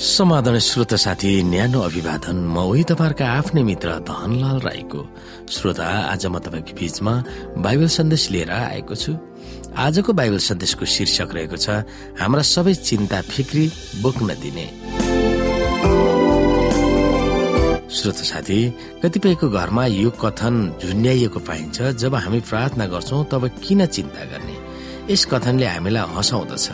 समाधान श्रोता साथी न्यानो अभिवादन। म उही तपाईँहरूका आफ्नै मित्र धनलाल राईको। श्रोता आज म तपाईँको बीचमा बाइबल सन्देश लिएर आएको छु। आजको बाइबल सन्देशको शीर्षक रहेको छ हाम्रा सबै चिन्ता फिक्री बोक्न दिने। श्रोत साथी कतिपयको घरमा यो कथन झुन्ड्याइएको पाइन्छ जब हामी प्रार्थना गर्छौँ तब किन चिन्ता गर्ने? यस कथनले हामीलाई हँसाउँदछ।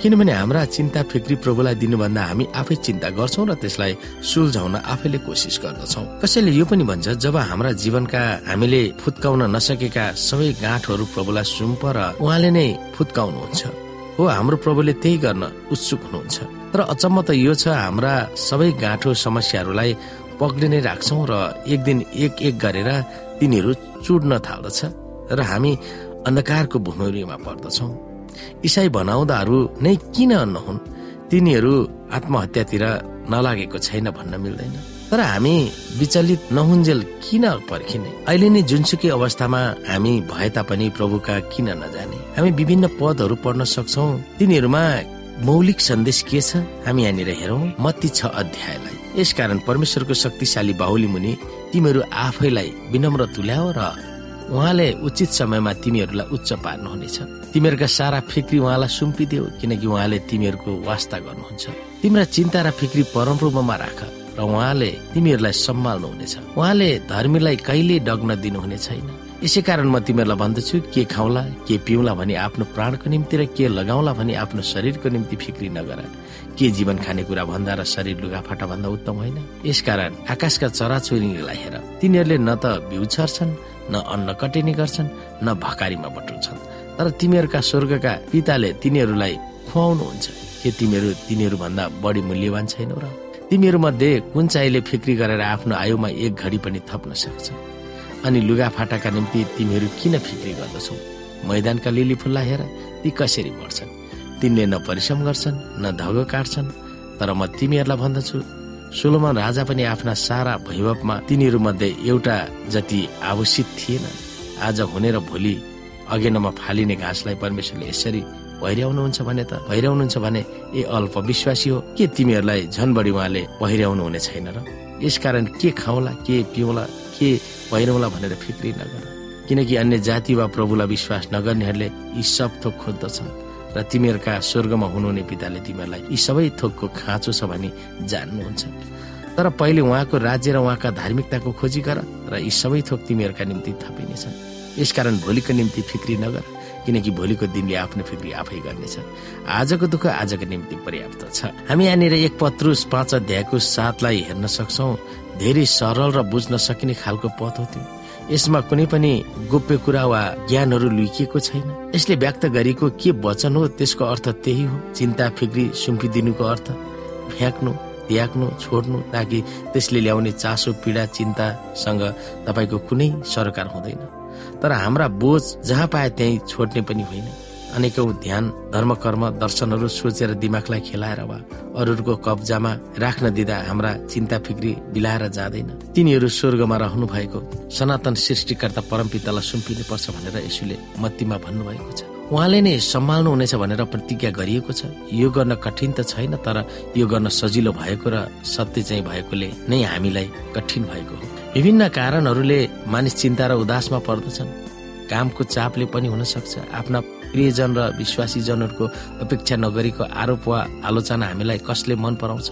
किनभने हाम्रा चिन्ता फिक्री प्रभुलाई दिनुभन्दा हामी आफै चिन्ता गर्छौँ र त्यसलाई सुल्झाउन आफैले कोसिस गर्दछौ। कसैले यो पनि भन्छ जब हाम्रा जीवनका हामीले फुत्काउन नसकेका सबै गाँठहरू प्रभुलाई सुम्प र उहाँले नै फुत्काउनुहुन्छ। हो हाम्रो प्रभुले त्यही गर्न उत्सुक हुनुहुन्छ। तर अचम्म त यो छ हाम्रा सबै गाँठो समस्याहरूलाई पक्रिनै राख्छौ र एक दिन एक एक गरेर तिनीहरू चुड्न थाल्दछ र हामी अन्धकारको भूमिमा पर्दछौँ। इसाई भनाउँदाहरू नै किन नहुन्? तिनीहरू आत्महत्यातिर नलागेको छैन भन्न मिल्दैन। तर हामी विचलित नहुन्जेल किन पर्खिने? अहिले नै जुनसुकै अवस्थामा हामी भए तापनि प्रभुका किन नजाने? हामी विभिन्न पदहरू पढ्न सक्छौ। तिनीहरूमा मौलिक सन्देश के छ? हामी यहाँनिर हेरौँ। मती छ अध्यायलाई। यसकारण परमेश्वरको शक्तिशाली बाहुली मुनि तिमीहरू आफैलाई विनम्र तुल्याओ र उहाँले उचित समयमा तिमीहरूलाई उच्च पार्नुहुनेछ तिमीहरूका सारा फिक्री उहाँलाई सुम्पिदेऊ किनकि उहाँले तिमीहरूको वास्ता गर्नुहुन्छ। तिम्रा चिन्ता र फिक्री परमप्रभुमा राख र उहाँले तिमीहरूलाई सम्हाल्नुहुनेछ उहाँले धर्मीलाई कहिले डग्न दिनुहुने छैन। यसै कारण म तिमीहरूलाई भन्दछु के खाउला के पिउला भनी आफ्नो प्राणको निम्ति र के लगाउला भनी आफ्नो शरीरको निम्ति फिक्री नगर। के जीवन खाने कुरा भन्दा र शरीर लुगाफाटा भन्दा उत्तम होइन। यसकारण आकाशका चराचुरीलाई हेर। तिनीहरूले न त बिउ छर्छन् न अन्न कटिने गर्छन् न भकारीमा बटुल्छन्। तर तिमीहरूका स्वर्गका पिताले तिनीहरूलाई खुवाउनुहुन्छ। के तिमीहरू तिनीहरू भन्दा बढी मूल्यवान छैनौ र? तिमीहरू मध्ये कुन चाहिँले फिक्री गरेर आफ्नो आयुमा एक घडी पनि थप्न सक्छ? अनि लुगा फाटाका निम्ति तिमीहरू किन फिक्री गर्दछौ? मैदानका लिली फुल्ला हेर ती कसरी बढ्छन्? तिनले न परिश्रम गर्छन् न धगो काट्छन् तर म तिमीहरूलाई भन्दछु सोलोमन राजा पनि आफ्ना सारा वैभवमा तिनीहरू मध्ये एउटा जति आवश्यक थिएन। आज हुने र भोलि अगेनामा फालिने घाँसलाई परमेश्वरले यसरी पहिर्याउनुहुन्छ भने त पहिर्याउनुहुन्छ भने ए अल्प विश्वासी हो के तिमीहरूलाई झन बढी उहाँले पहिर्याउनु हुने छैन र? यसकारण के खाउला के पिउला के पहिरौला भनेर फिक्री नगर। किनकि अन्य जाति वा प्रभुलाई विश्वास नगर्नेहरूले यी सब थोक खोज्दछन्। र तिमीहरूका स्वर्गमा हुनुहुने पिताले तिमीहरूलाई यी सबै थोकको खाँचो छ भनी जान्नुहुन्छ। तर पहिले उहाँको राज्य र उहाँका धार्मिकताको खोजी गर र यी सबै थोक तिमीहरूका निम्ति थपिनेछन्। यसकारण भोलिको निम्ति फिक्री नगर किनकि भोलिको दिनले आफ्नो फिक्री आफै गर्नेछ। आजको दुःख आजको निम्ति पर्याप्त छ। हामी यहाँनिर एक पत्रुस पाँच अध्यायको साथलाई हेर्न सक्छौ। धेरै सरल र बुझ्न सकिने खालको पद हो त्यो। यसमा कुनै पनि गोप्य कुरा वा ज्ञानहरू लुकिएको छैन। यसले व्यक्त गरेको के वचन हो त्यसको अर्थ त्यही हो। चिन्ता फिक्री सुम्पिदिनुको अर्थ फ्याँक्नु त्याग्नु छोड्नु ताकि त्यसले ल्याउने चासो पीडा चिन्तासँग तपाईँको कुनै सरकार हुँदैन। तर हाम्रा बोझ जहाँ पाए त्यही छोड्ने पनि होइन। अनेकौं ध्यान धर्म कर्म दर्शनहरू सोचेर दिमागलाई खेलाएर वा अरूहरूको कब्जामा राख्न दिँदा हाम्रा चिन्ता फिक्री बिलाएर जाँदैन। तिनीहरू स्वर्गमा रहनु भएको सनातन सृष्टिकर्ता परमपितालाई सुम्पिनु पर्छ भनेर यसुले मत्तीमा भन्नुभएको छ। उहाँले नै सम्हाल्नु हुनेछ भनेर प्रतिज्ञा गरिएको छ। यो गर्न कठिन त छैन तर यो गर्न सजिलो भएको र सत्य चाहिँ भएकोले नै हामीलाई कठिन भएको हो। विभिन्न कारणहरूले मानिस चिन्ता र उदासमा पर्दछन्। कामको चापले पनि हुन सक्छ आफ्ना प्रियजन र विश्वासी जनहरूको अपेक्षा नगरीको आरोप वा आलोचना हामीलाई कसले मन पराउँछ?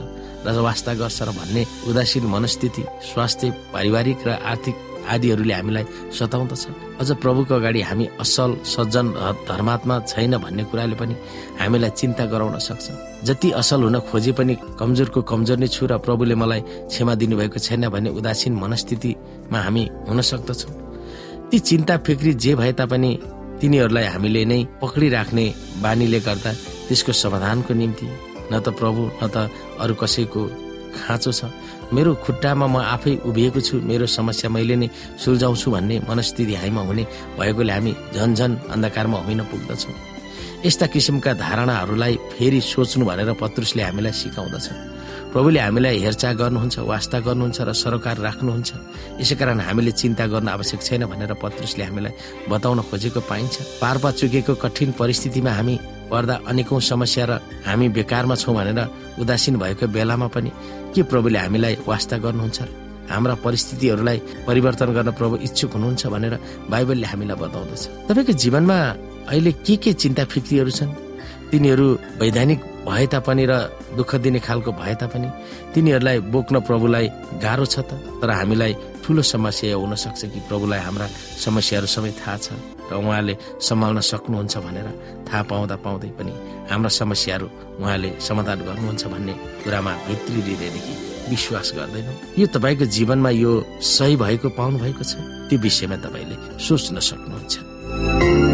र वास्ता गर्छ र भन्ने उदासीन मनस्थिति स्वास्थ्य पारिवारिक र आर्थिक आदिहरूले हामीलाई सताउँदछ अझ प्रभुको अगाडि हामी असल सज्जन धर्मात्मा छैन भन्ने कुराले पनि हामीलाई चिन्ता गराउन सक्छ। जति असल हुन खोजे पनि कमजोरको कमजोर नै छु र प्रभुले मलाई क्षमा दिनुभएको छैन भन्ने उदासीन मनस्थितिमा हामी हुन सक्दछौँ। ती चिन्ता फिक्री जे भए तापनि तिनीहरूलाई हामीले नै पक्रिराख्ने बानीले गर्दा त्यसको समाधानको निम्ति न त प्रभु न त अरू कसैको खाँचो छ। मेरो खुट्टामा म आफै उभिएको छु मेरो समस्या मैले नै सुल्झाउँछु भन्ने मनस्थिति हामीमा हुने भएकोले हामी झन अन्धकारमा होमिन पुग्दछौँ। यस्ता किसिमका धारणाहरूलाई फेरि सोच्नु भनेर पत्रुसले हामीलाई सिकाउँदछ प्रभुले हामीलाई हेरचाह गर्नुहुन्छ वास्ता गर्नुहुन्छ र सरोकार राख्नुहुन्छ। यसै कारण हामीले चिन्ता गर्न आवश्यक छैन भनेर पत्रुसले हामीलाई बताउन खोजेको पाइन्छ। पारपा चुकेको कठिन परिस्थितिमा हामी पर्दा अनेकौं समस्या र हामी बेकारमा छौँ भनेर उदासीन भएको बेलामा पनि के प्रभुले हामीलाई वास्ता गर्नुहुन्छ हाम्रा परिस्थितिहरूलाई परिवर्तन गर्न प्रभु इच्छुक हुनुहुन्छ भनेर बाइबलले हामीलाई बताउँदछ। तपाईँको जीवनमा अहिले के के चिन्ता फिक्रीहरू छन्? तिनीहरू वैधानिक भए तापनि र दुःख दिने खालको भए तापनि तिनीहरूलाई बोक्न प्रभुलाई गाह्रो छ त तर हामीलाई ठुलो समस्या हुन सक्छ कि प्रभुलाई हाम्रा समस्याहरू सबै थाहा छ र उहाँले सम्हाल्न सक्नुहुन्छ भनेर थाहा पाउँदा पाउँदै पनि हाम्रा समस्याहरू उहाँले समाधान गर्नुहुन्छ भन्ने कुरामा भित्री हृदयदेखि विश्वास गर्दैनौ। यो तपाईँको जीवनमा यो सही भएको पाउनु भएको छ? त्यो विषयमा तपाईँले सोच्न सक्नुहुन्छ।